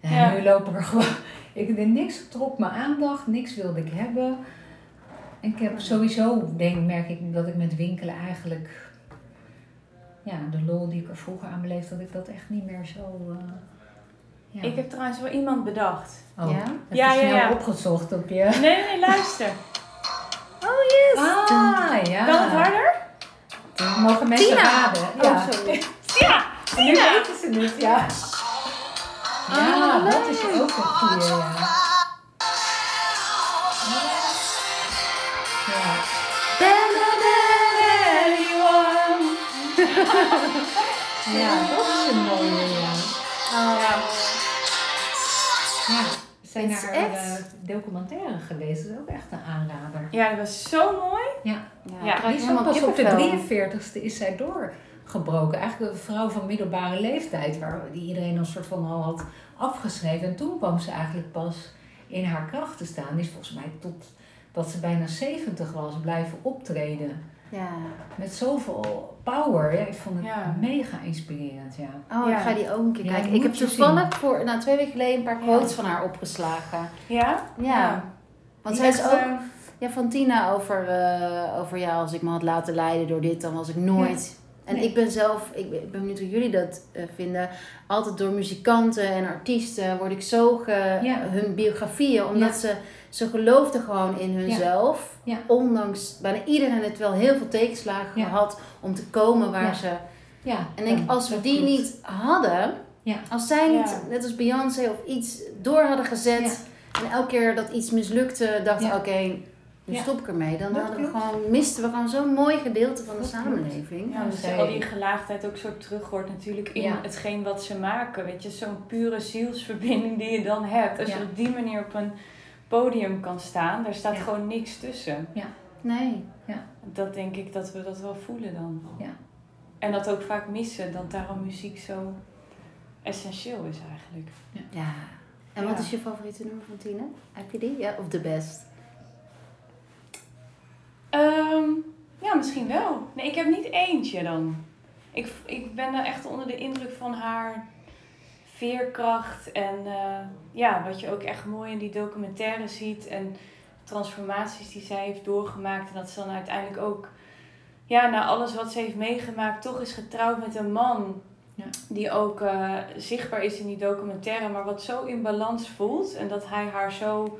Ja. Nu lopen er gewoon... [LAUGHS] Ik deed niks trok mijn aandacht, niks wilde ik hebben. En ik heb sowieso, denk, merk ik dat ik met winkelen eigenlijk... Ja, de lol die ik er vroeger aan beleefd, dat ik dat echt niet meer zo... eh, ja. Ik heb trouwens wel iemand bedacht. Oh, Ja? even Ja, ja, snel ja. opgezocht op je... Nee, nee, luister. [LAUGHS] Oh yes! Ah, ja. Kan het harder? Dan mogen mensen Tina! raden. Oh, Ja. sorry. Ja! En nu weten ze het, ja. Ja, Ah, dat is ook een goede, ja. Ja. [LAUGHS] Ja, dat is een mooie, ja. Ja. Ja, we zijn naar echt- een documentaire geweest. Dat is ook echt een aanrader. ja, dat was zo mooi. Ja, Ja, Ja, is pas op de kippenvel. 43ste is zij doorgebroken. Eigenlijk een vrouw van middelbare leeftijd, waar die iedereen een soort van al had afgeschreven. En toen kwam ze eigenlijk pas in haar kracht te staan. Die is volgens mij tot dat ze bijna 70 was blijven optreden. Ja. Met zoveel power. Ja, ik vond het Ja. mega inspirerend, ja. Oh, Ja. ik ga die ook een keer kijken. Ik heb toevallig voor, nou, twee weken geleden een paar Ja. quotes van haar opgeslagen. Ja? Ja. Want Die zij is ook eh, ja, van Tina over, eh, over ja, als ik me had laten leiden door dit, dan was ik nooit. En Nee. ik ben zelf, ik ben, ik ben benieuwd hoe jullie dat eh, vinden. Altijd door muzikanten en artiesten word ik zo ge, Ja. hun biografieën, omdat Ja. ze, ze geloofden gewoon in hunzelf. Ja. Ondanks bijna iedereen het wel heel veel tegenslagen Ja. gehad om te komen waar Ja. ze. ja En ik denk, ja, als we die klopt. niet hadden, Ja. als zij niet, Ja. net als Beyoncé of iets door hadden gezet. En elke keer dat iets mislukte, dachten Ja. oké, nu Ja. stop ik ermee. Dan hadden we gewoon, misten we gewoon zo'n mooi gedeelte van de Dat samenleving. Ja, dus zij- al die gelaagdheid ook zo terug hoort natuurlijk in Ja. hetgeen wat ze maken. Weet je, zo'n pure zielsverbinding die je dan hebt. Als Ja. je op die manier op een podium kan staan, daar staat Ja. gewoon niks tussen. Nee. Dat denk ik dat we dat wel voelen dan. Ja. En dat ook vaak missen, dat daarom muziek zo essentieel is eigenlijk. Ja. En wat Ja. is je favoriete nummer van Tina? Heb je die? Ja, of de best? Ehm, ja, misschien wel. Nee, ik heb niet eentje dan. Ik, ik ben er echt onder de indruk van haar veerkracht. En eh, ja, wat je ook echt mooi in die documentaire ziet. En transformaties die zij heeft doorgemaakt. En dat ze dan uiteindelijk ook, ja, na alles wat ze heeft meegemaakt, toch is getrouwd met een man. Ja. Die ook eh, zichtbaar is in die documentaire, maar wat zo in balans voelt. En dat hij haar zo,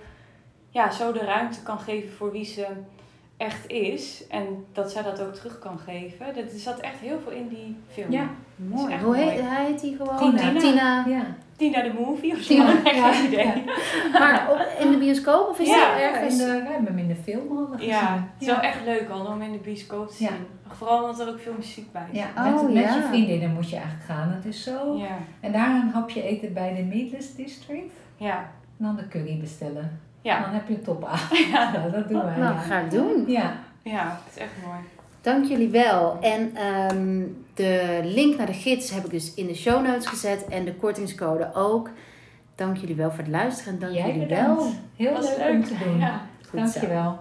ja, zo de ruimte kan geven voor wie ze echt is. En dat zij dat ook terug kan geven. Er zat echt heel veel in die film. Ja. Mooi. Hoe heet mooi. Heet die gewoon? Gewoon Ja, Tina. Tina. Ja. Tina de movie of zo. Tina, [LAUGHS] Echt ja. geen idee. Maar op, in de bioscoop of is Ja, dat ergens? in de, we hebben hem in de film al gezien. Ja, het is ja. wel echt leuk al om in de bioscoop te zien. Ja. Vooral omdat er ook veel muziek bij zit. Ja, Oh, met, met ja. je vriendinnen moet je eigenlijk gaan. Het is zo. Ja. En daar een hapje eten bij de Meatless District. Ja. En dan de curry bestellen. Ja. dan heb je een top [LAUGHS] Ja, dat doen wij. Nou, ja. ga ik doen. Ja. ja, het is echt mooi. Dank jullie wel. En ehm, de link naar de gids heb ik dus in de show notes gezet. En de kortingscode ook. Dank jullie wel voor het luisteren. En dank Jij jullie bedankt. wel. Heel leuk, om te doen. Ja. Goed zo. Dankjewel.